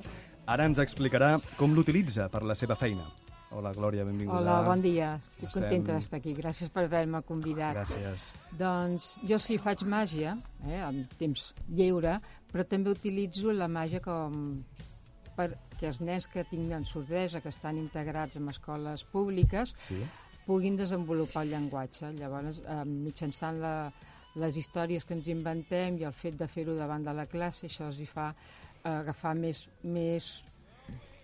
B: Ara ens explicarà com l'utilitza per la seva feina. Hola, Glòria, benvinguda.
T: Hola, bon dia. Estic
B: Estem-
T: contenta d'estar aquí. Gràcies per haver-me convidat.
B: Gràcies.
T: Doncs jo sí faig màgia, eh, en temps lliure, però també utilitzo la màgia com perquè els nens que tinguen sordesa, que estan integrats en escoles públiques,
B: Sí.
T: puguin desenvolupar el llenguatge. Llavors, eh, mitjançant la, les històries que ens inventem i el fet de fer-ho davant de la classe, això els hi fa agafar més, més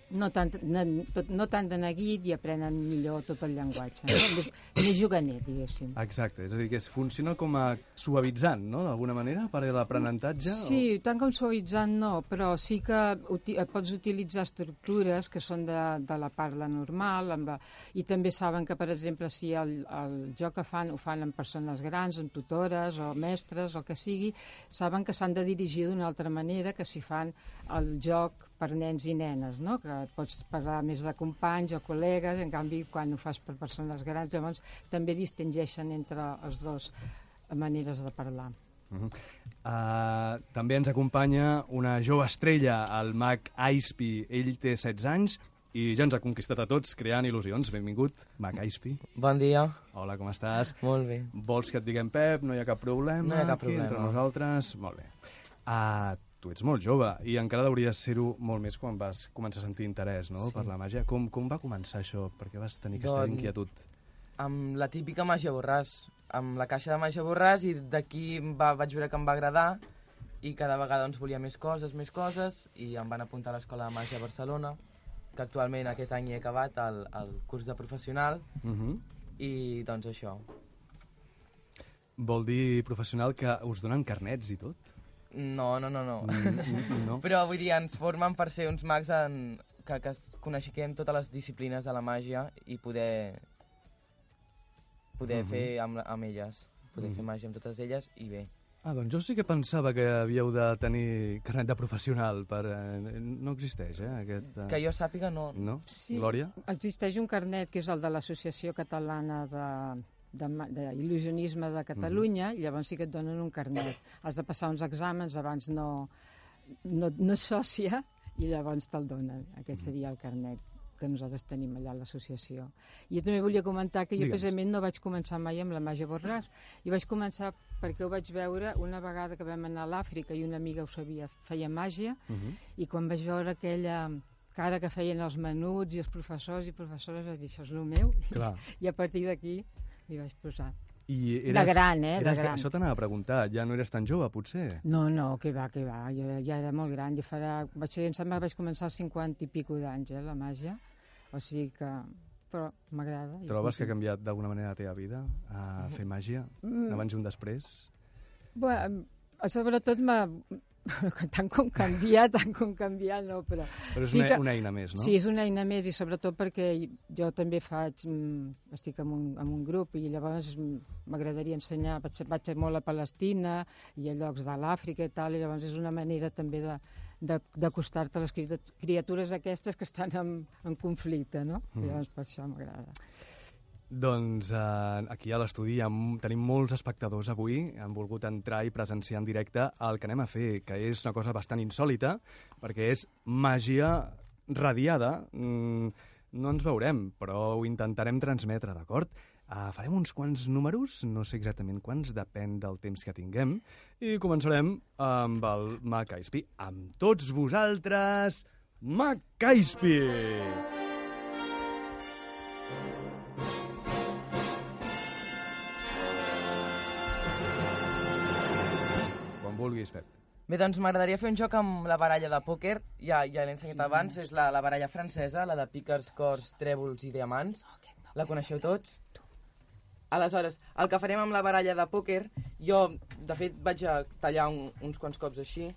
T: no tant, no, tot, no tant de neguit i aprenen millor tot el llenguatge. No? Més, més juganet, diguéssim.
B: Exacte, és a dir, que funciona com a suavitzant, no?, d'alguna manera, per a l'aprenentatge?
T: Sí, tant com suavitzant no, però sí que uti eh, pots utilitzar estructures que són de, de la parla normal amb la, i també saben que, per exemple, si el, el joc que fan ho fan amb persones grans, amb tutores o mestres, o que sigui, saben que s'han de dirigir d'una altra manera que si fan el joc per nens i nenes, no? que pots parlar més de companys o col·legues, en canvi quan ho fas per persones grans, llavors també distingeixen entre els dos maneres de parlar.
B: Uh -huh. uh, també ens acompanya una jove estrella, el mag Aispi. Ell té 16 anys i ja ens ha conquistat a tots creant il·lusions. Benvingut, mag Aispi.
U: Bon dia.
B: Hola, com estàs?
U: Molt bé.
B: Vols que et diguem Pep? No hi ha cap problema?
U: No hi ha cap
B: aquí entre
U: problema.
B: nosaltres? Molt bé. Uh, tu ets molt jove i encara hauries ser-ho molt més quan vas començar a sentir interès no?
U: Sí.
B: per la màgia. Com, com va començar això? Per què vas tenir aquesta
U: Doncs-
B: inquietud?
U: Amb la típica màgia borràs, amb la caixa de màgia borràs i d'aquí va, vaig veure que em va agradar i cada vegada doncs, volia més coses, més coses i em van apuntar a l'Escola de Màgia a Barcelona que actualment aquest any he acabat el, el curs de professional
B: Uh -huh.
U: i doncs això.
B: Vol dir professional que us donen carnets i tot?
U: No, no, no, no.
B: Mm, no?
U: Però vull dir, ens formen per ser uns mags en... que, que es coneixem totes les disciplines de la màgia i poder poder
B: Mhm.
U: fer amb, amb elles, poder
B: Mhm.
U: fer màgia amb totes elles i bé.
B: Ah, doncs jo sí que pensava que havíeu de tenir carnet de professional per... Eh, no existeix, eh, aquesta...
U: Que jo sàpiga, no.
B: No?
T: Sí,
B: Glòria?
T: Existeix un carnet que és el de l'Associació Catalana de de, ma- d'il·lusionisme de Catalunya, i llavors sí que et donen un carnet. Has de passar uns exàmens, abans no, no, no és sòcia, i llavors te'l donen. Aquest seria el carnet que nosaltres tenim allà a l'associació. I jo també volia comentar que jo
B: Digue'ns.
T: precisament no vaig començar mai amb la màgia borràs. I vaig començar perquè ho vaig veure una vegada que vam anar a l'Àfrica i una amiga ho sabia, feia màgia,
B: Uh -huh.
T: i quan vaig veure aquella cara que feien els menuts i els professors i professores vaig dir, això és el meu.
B: Clar.
T: I a partir d'aquí m'hi vaig posar.
B: I
T: De gran, eh, de
B: Eres,
T: gran.
B: Això t'anava a preguntar, ja no eres tan jove, potser?
T: No, no, que va, que va, jo ja era molt gran, jo farà, vaig ser, em sembla que vaig començar als 50 i pico d'anys, eh, la màgia, o sigui que, però m'agrada.
B: Trobes que ha canviat d'alguna manera la teva vida a fer màgia?
T: Mm.
B: Abans i un després?
T: Bueno, sobretot. tant com canviar, tant com canviar, no, però...
B: Però és una- una eina més, no?
T: Sí, és una eina més i sobretot perquè jo també faig... mm, Estic en un, en un grup i llavors mm, m'agradaria ensenyar... Vaig, vaig molt a Palestina i a llocs de l'Àfrica i tal, i llavors és una manera també de de- d'acostar-te a les criat- criatures aquestes que estan en, en conflicte, no?
B: Mm.
T: Llavors per això m'agrada.
B: Doncs eh, aquí a l'estudi tenim molts espectadors avui, han volgut entrar i presenciar en directe el que anem a fer, que és una cosa bastant insòlita, perquè és màgia radiada. Mm, no ens veurem, però ho intentarem transmetre, d'acord? Uh, farem uns quants números, no sé exactament quants, depèn del temps que tinguem, i començarem amb el Macaispi. Amb tots vosaltres, Macaispi! Quan vulguis, Pep.
U: Bé, doncs m'agradaria fer un joc amb la baralla de pòquer. Ja, ja l'he ensenyat abans, és la, la baralla francesa, la de píquers, cors, trèvols i diamants. La coneixeu tots? Aleshores, el que farem amb la baralla de pòquer, jo, de fet, vaig a tallar un, uns quants cops així,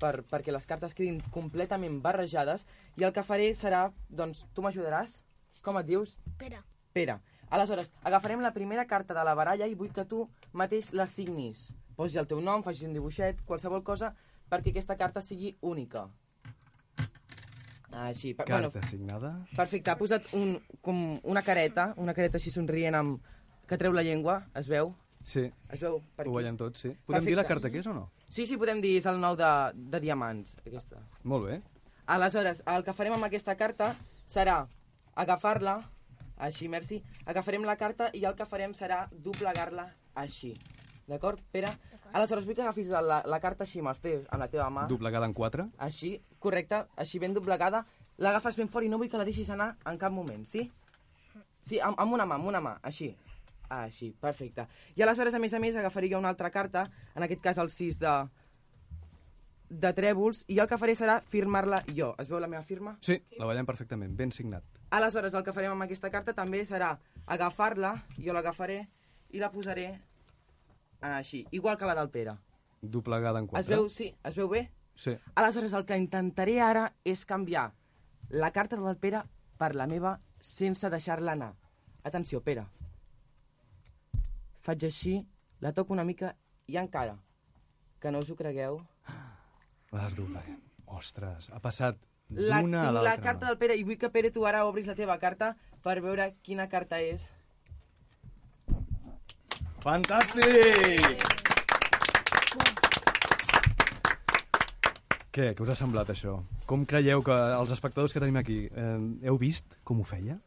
U: per, perquè les cartes quedin completament barrejades, i el que faré serà, doncs, tu m'ajudaràs? Com et dius?
R: Pere.
U: Pere. Aleshores, agafarem la primera carta de la baralla i vull que tu mateix la signis. Posi el teu nom, facis un dibuixet, qualsevol cosa, perquè aquesta carta sigui única. Així. Per,
B: Carta signada.
U: perfecte, ha posat un, com una careta, una careta així somrient amb... que treu la llengua, es veu?
B: Sí.
U: Es veu per
B: Ho
U: aquí?
B: veiem tots, sí. Podem dir la
U: Perfecte.
B: carta que és o no?
U: Sí, sí, podem dir, és el nou de, de diamants, aquesta.
B: Molt bé.
U: Aleshores, el que farem amb aquesta carta serà agafar-la, així, merci, agafarem la carta i el que farem serà doblegar-la així. D'acord, Pere? Aleshores, vull que agafis la, la carta així amb, els teus, amb la teva mà.
B: Doblegada en quatre.
U: Així, correcte, així ben doblegada. L'agafes ben fort i no vull que la deixis anar en cap moment, sí? Sí, amb, amb una mà, amb una mà, així. Així, perfecte. I aleshores, a més a més, agafaria una altra carta, en aquest cas el 6 de, de trèvols, i el que faré serà firmar-la jo. Es veu la meva firma?
B: Sí, la veiem perfectament, ben signat.
U: Aleshores, el que farem amb aquesta carta també serà agafar-la, jo l'agafaré i la posaré així, igual que la del Pere.
B: Doblegada en quatre.
U: Es veu, sí, es veu bé?
B: Sí.
U: Aleshores, el que intentaré ara és canviar la carta del Pere per la meva sense deixar-la anar. Atenció, Pere. Faig així, la toco una mica i encara, que no us ho cregueu,
B: Les dobleguem. Ostres, ha passat d'una a
U: tinc la
B: l'altra.
U: carta del Pere i vull que, Pere, tu ara obris la teva carta per veure quina carta és.
B: Fantàstic! Què, què us ha semblat això? Com creieu que els espectadors que tenim aquí, eh, heu vist com ho feia?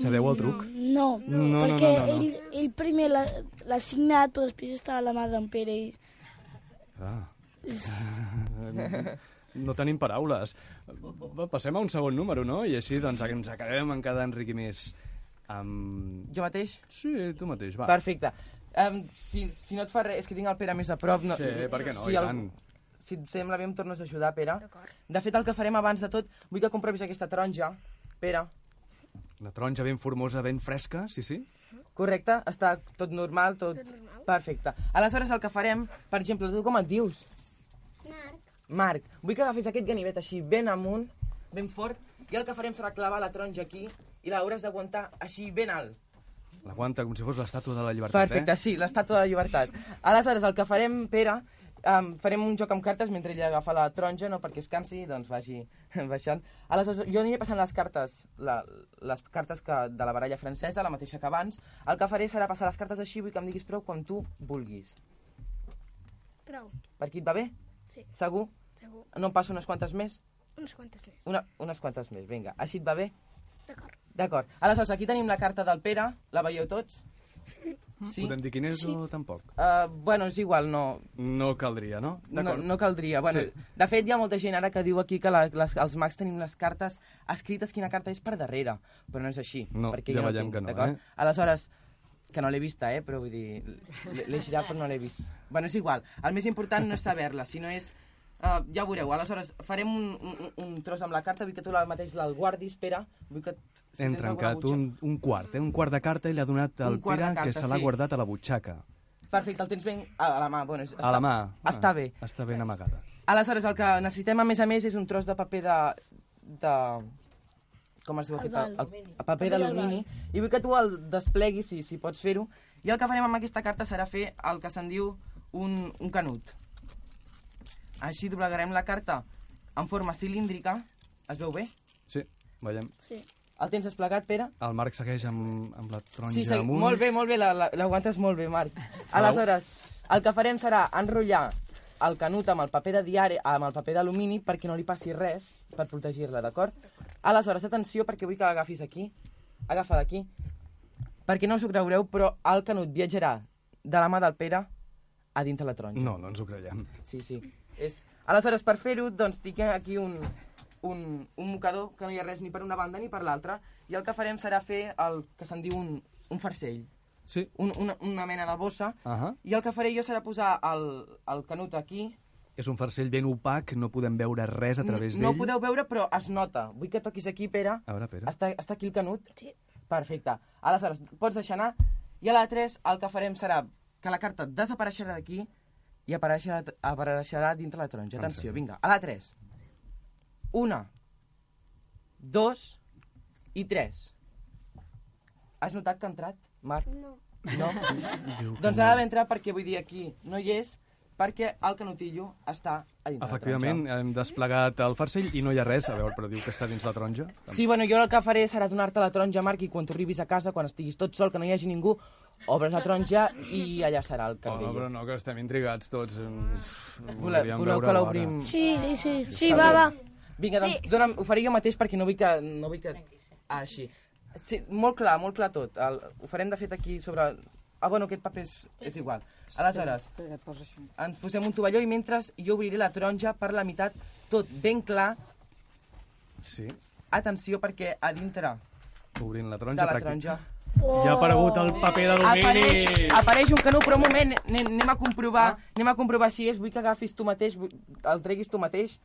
B: Sabeu el truc?
A: No,
B: No, no,
A: perquè
B: no, no, no.
A: Ell, ell primer l'ha signat, però després estava la mà d'en Pere i...
B: Ah. No tenim paraules. Passem a un segon número, no? I així doncs, ens acabem en cada Enriqui més. Um...
U: Jo mateix?
B: Sí, tu mateix, va.
U: Perfecte. Um, si, si no et fa res, és que tinc el Pere més a prop. No,
B: Sí, per què no?
U: Si
B: I
U: el-
B: tant.
U: Si et sembla bé, em tornes a ajudar, Pere. De fet, el que farem abans de tot, vull que comprovis aquesta taronja. Pere,
B: Una taronja ben formosa, ben fresca, sí, sí.
U: correcte? Està tot normal, tot... Perfecte. Aleshores, el que farem, per exemple, tu com et dius?
R: Marc.
U: Marc, vull que agafis aquest ganivet així ben amunt, ben fort, i el que farem serà clavar la taronja aquí i l'hauràs d'aguantar així ben alt.
B: L'aguanta com si fos l'estàtua de la llibertat,
U: Perfecte,
B: eh?
U: sí, l'estàtua de la llibertat. Aleshores, el que farem, Pere, um, farem un joc amb cartes mentre ell agafa la taronja, no perquè es cansi, doncs vagi baixant. Aleshores, jo aniré passant les cartes, la, les cartes que, de la baralla francesa, la mateixa que abans. El que faré serà passar les cartes així, vull que em diguis prou quan tu vulguis.
R: Prou.
U: Per aquí et va bé?
R: Sí.
U: Segur?
R: Segur.
U: No em passo unes quantes més?
R: Unes quantes més.
U: Una, unes quantes més, vinga. Així et va bé?
R: D'acord.
U: D'acord. Aleshores, aquí tenim la carta del Pere, la veieu tots? Sí.
B: Podem dir quin és o tampoc?
U: Uh, bueno, és igual, no...
B: No caldria, no?
U: No,
B: D'acord.
U: no caldria. Bueno,
B: Sí.
U: sí. De fet, hi ha molta gent ara que diu aquí que la, les, els mags tenim les cartes escrites quina carta és per darrere, però no és així.
B: No,
U: perquè
B: ja
U: jo
B: veiem
U: tinc,
B: que no,
U: d'acord?
B: eh?
U: Aleshores, que no l'he vista, eh? Però vull dir, l'he girat però no l'he vist. Bueno, és igual. El més important no és saber-la, sinó és... Uh, ja ho veureu. Aleshores, farem un, un, un tros amb la carta, vull que tu la mateix el guardis, Pere. Vull que... Si
B: Hem trencat un, un quart, eh? Un quart de carta i l'ha donat al Pere, que
U: carta,
B: se l'ha
U: sí.
B: guardat a la butxaca.
U: Perfecte, el tens ben a la mà. Bueno, és-
B: A la mà.
U: Està
B: Ah,
U: bé.
B: Està ben amagada.
U: Aleshores, el que necessitem, a més a més, és un tros de paper de... de com es diu
A: El
U: el, el paper
A: Paper
U: d'alumini. I vull que tu el despleguis, si, si pots fer-ho. I el que farem amb aquesta carta serà fer el que se'n diu un, un canut. Així doblegarem la carta en forma cilíndrica. Es veu bé?
B: Sí, veiem.
A: Sí.
U: El tens desplegat, Pere?
B: El Marc segueix amb, amb la taronja
U: Sí, sí,
B: amunt.
U: molt bé, molt bé, la- la- l'aguantes molt bé, Marc. Aleshores, el que farem serà enrotllar el canut amb el paper de diari, amb el paper d'alumini perquè no li passi res per protegir-la, d'acord? Aleshores, atenció, perquè vull que l'agafis aquí. Agafa d'aquí. Perquè no us ho creureu, però el canut viatjarà de la mà del Pere a dintre la taronja.
B: No, no ens ho creiem.
U: Sí, sí. És... Aleshores, per fer-ho, doncs, tinc aquí un, un, un mocador que no hi ha res ni per una banda ni per l'altra, i el que farem serà fer el que se'n diu un, un farcell.
B: Sí.
U: Un, una, una mena de bossa,
B: Uh -huh.
U: i el que faré jo serà posar el, el canut aquí.
B: És un farcell ben opac, no podem veure res a través
U: no
B: d'ell.
U: ho podeu veure, però es nota. Vull que toquis aquí, Pere.
B: A veure, Pere.
U: Està, està aquí el canut? Sí. Perfecte. Aleshores, pots deixar anar. I a la 3 el que farem serà que la carta desapareixerà d'aquí i apareixerà, apareixerà dintre la taronja. Atenció, vinga. A la 3. Una, dos i tres. Has notat que ha entrat, Marc?
Q: No.
U: No? Doncs ha d'haver entrat perquè vull dir aquí no hi és, perquè el canutillo està a dintre
B: Efectivament, hem desplegat el farcell i no hi ha res. A veure, però diu que està dins la taronja.
U: Sí, bueno, jo el que faré serà donar-te la taronja, Marc, i quan tu arribis a casa, quan estiguis tot sol, que no hi hagi ningú, obres la taronja i allà serà el
B: Oh, no,
U: canvell.
B: però no, que estem intrigats tots.
U: Voleu, voleu que l'obrim?
Q: Sí, sí, sí. Sí, va, va.
U: Vinga, doncs
Q: Sí.
U: dona'm, ho faré jo mateix perquè no vull que... No vull que... Ah, així. Sí, molt clar, molt clar tot. El, ho farem, de fet, aquí sobre... Ah, bueno, aquest paper és, és igual. Aleshores, ens posem un tovalló i mentre jo obriré la taronja per la meitat, tot ben clar.
B: Sí.
U: Atenció, perquè a dintre
B: Obrint la
U: de
B: taronja.
U: la
B: pràctic-
U: taronja...
B: Ja ha aparegut el paper d'alumini.
U: Apareix, apareix un canut, però un moment, anem, anem a comprovar, ah. anem a comprovar si és, vull que agafis tu mateix, vull, el treguis tu mateix.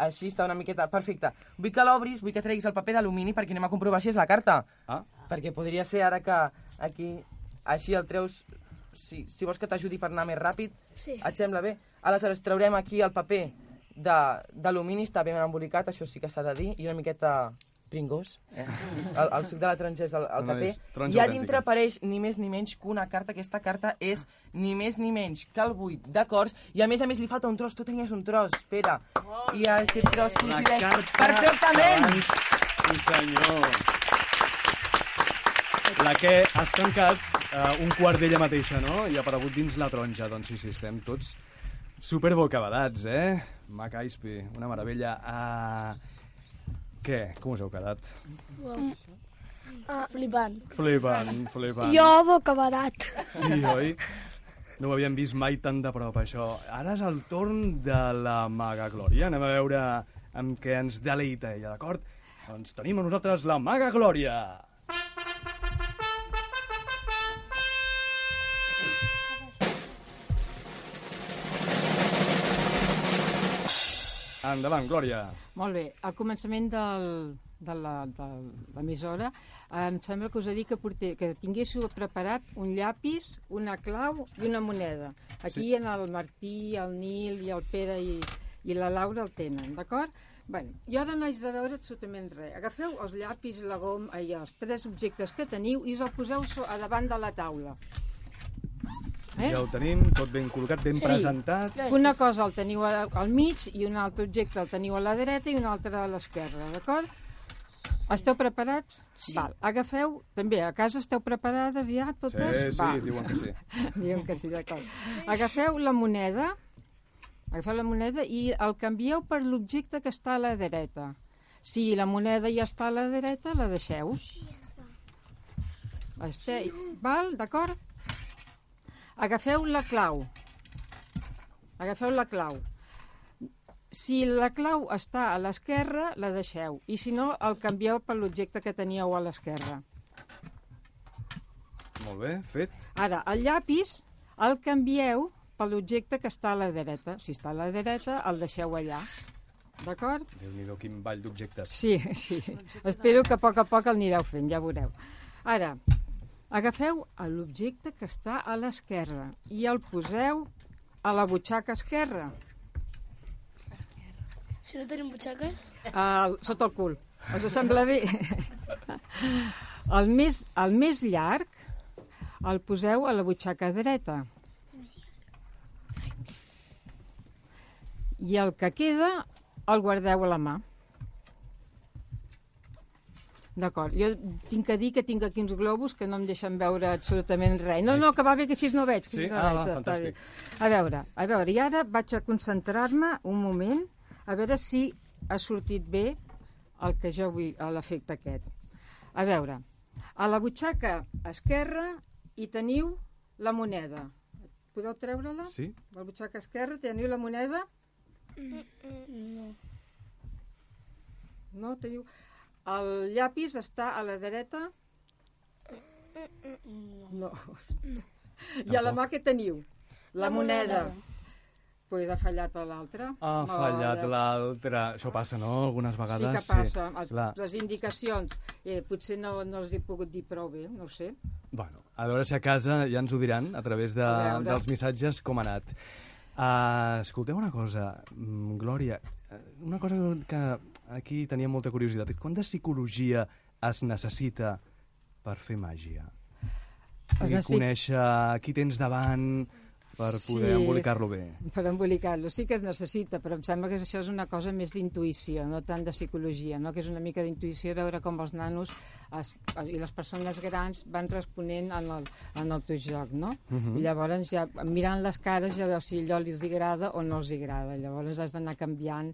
U: Així està una miqueta, perfecte. Vull que l'obris, vull que treguis el paper d'alumini perquè anem a comprovar si és la carta.
B: Ah.
U: Perquè podria ser ara que aquí, així el treus, si, si vols que t'ajudi per anar més ràpid,
Q: Sí.
U: et sembla bé? Aleshores traurem aquí el paper de- d'alumini, està ben embolicat, això sí que s'ha de dir, i una miqueta pringós. Eh? El, el suc de la taronja és el, el
B: No, és taronja
U: I a dintre apareix ni més ni menys que una carta. Aquesta carta és ni més ni menys que el buit d'acords i a més a més li falta un tros. Tu tenies un tros, espera. I aquest tros coincideix perfectament.
B: Abans, sí senyor. La que has tancat uh, un quart d'ella mateixa, no? I ha aparegut dins la taronja. Doncs sí, sí, estem tots super bocabadats, eh? Mac Aispi, una meravella. Uh, què? Com us heu quedat?
A: Ah, flipant.
B: Flipant, flipant.
Q: Jo bocabadat.
B: Sí, oi? No ho havíem vist mai tan de prop, això. Ara és el torn de la Maga Glòria. Anem a veure amb què ens deleita ella, d'acord? Doncs tenim a nosaltres la Maga Glòria. Endavant, Glòria.
T: Molt bé, al començament del, de la- de l'emissora eh, em sembla que us he dit que, porté, que tinguéssiu preparat un llapis, una clau i una moneda. Aquí
V: Sí.
T: en el Martí, el Nil i el Pere i, i la Laura el tenen, d'acord? Bueno, jo ara no haig de veure absolutament res. Agafeu els llapis i la goma, i els tres objectes que teniu i us el poseu a davant de la taula.
B: Eh? Ja ho tenim, tot ben col·locat, ben
T: Sí.
B: presentat.
T: Una cosa el teniu al mig i un altre objecte el teniu a la dreta i un altre a l'esquerra, d'acord? Esteu preparats? Sí. Val. Agafeu, també, a casa esteu preparades ja totes?
B: Sí, sí,
T: Val.
B: diuen que sí.
T: diuen que sí, d'acord. Agafeu la moneda, agafeu la moneda i el canvieu per l'objecte que està a la dreta. Si la moneda ja està a la dreta, la deixeu. Este, val, d'acord? Agafeu la clau. Agafeu la clau. Si la clau està a l'esquerra, la deixeu. I si no, el canvieu per l'objecte que teníeu a l'esquerra.
B: Molt bé, fet.
T: Ara, el llapis el canvieu per l'objecte que està a la dreta. Si està a la dreta, el deixeu allà. D'acord?
B: Déu-n'hi-do, quin ball d'objectes.
T: Sí, sí. Espero que a poc a poc el anireu fent, ja veureu. Ara, agafeu l'objecte que està a l'esquerra i el poseu a la butxaca esquerra,
A: Si no tenim butxaques...
T: al, sota el cul. Us sembla bé? El més, el més llarg el poseu a la butxaca dreta. I el que queda el guardeu a la mà. D'acord, jo tinc que dir que tinc aquí uns globus que no em deixen veure absolutament res. No, no, que va bé que així no veig. Que
B: Sí?
T: no
B: Ah,
T: veig,
B: va, fantàstic.
T: A veure, a veure, i ara vaig a concentrar-me un moment a veure si ha sortit bé el que jo vull, a l'efecte aquest. A veure, a la butxaca esquerra hi teniu la moneda. Podeu treure-la?
B: Sí.
T: A la butxaca esquerra teniu la moneda?
R: No.
T: No, teniu... El llapis està a la dreta? No. I a la mà què teniu? La,
A: La
T: moneda.
A: moneda.
T: Pues ha fallat a l'altra.
B: Ha fallat
T: Mare.
B: l'altre. Això passa, no? Algunes
T: Sí
B: vegades.
T: que passa. Els,
B: Clar.
T: les indicacions, eh, potser no, no els he pogut dir prou bé, no ho sé.
B: Bueno, a veure si a casa ja ens ho diran a través de,
T: A
B: dels missatges com ha anat. Uh, escolteu una cosa, mm, Glòria, eh, una cosa que aquí tenia molta curiositat. Quant de psicologia es necessita per fer màgia?
T: Es
B: I
T: necessi-
B: conèixer qui tens davant per poder
T: Sí,
B: embolicar-lo bé.
T: Per embolicar-lo. Sí que es necessita, però em sembla que això és una cosa més d'intuïció, no tant de psicologia, no? que és una mica d'intuïció veure com els nanos es, i les persones grans van responent en el, en el teu joc, no?
V: Mhm.
T: I llavors ja, mirant les cares ja veus si allò els agrada o no els agrada. Llavors has d'anar canviant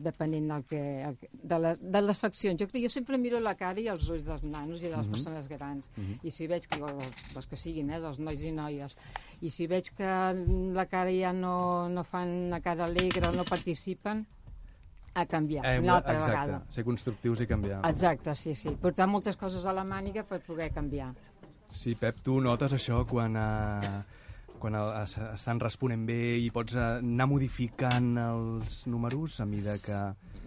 T: depenent del que, el de, la, de les faccions. Jo, jo sempre miro la cara i els ulls dels nanos i de les
V: Mhm.
T: persones grans.
V: Mhm.
T: I si veig que, o les que siguin, eh, dels nois i noies, i si veig que la cara ja no, no fan una cara alegre o no participen, a canviar,
B: Hem-
T: una altra
B: exacte,
T: vegada.
B: ser constructius i canviar.
T: Exacte, sí, sí. Portar moltes coses a la màniga per poder canviar.
B: Sí, Pep, tu notes això quan, uh, quan el, es, estan responent bé i pots uh, anar modificant els números a mida que...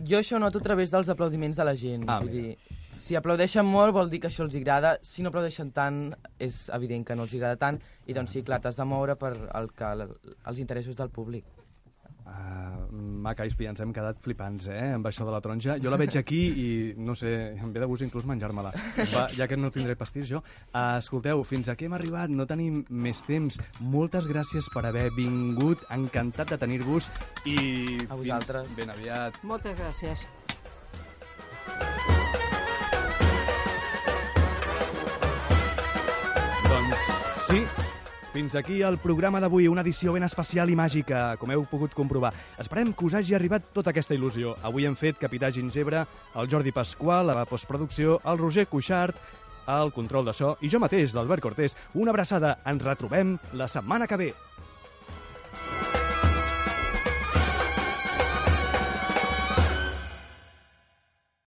U: Jo això noto a través dels aplaudiments de la gent.
B: Ah,
U: Vull
B: mira.
U: dir, si aplaudeixen molt vol dir que això els agrada, si no aplaudeixen tant és evident que no els agrada tant i doncs sí, clar, t'has de moure per el que, els interessos del públic.
B: Uh, Maca i ens hem quedat flipants, eh, amb això de la taronja. Jo la veig aquí i, no sé, em ve de gust inclús menjar-me-la. Va, Ja que no tindré pastís jo. Uh, escolteu, fins aquí hem arribat, no tenim més temps. Moltes gràcies per haver vingut, encantat de tenir-vos i
U: A
B: fins
U: vosaltres.
B: ben aviat.
T: Moltes gràcies.
B: Fins aquí el programa d'avui, una edició ben especial i màgica, com heu pogut comprovar. Esperem que us hagi arribat tota aquesta il·lusió. Avui hem fet Capità Gingebre, el Jordi Pasqual, la postproducció, el Roger Cuixart, al control de so i jo mateix, l'Albert Cortés. Una abraçada. Ens retrobem la setmana que ve.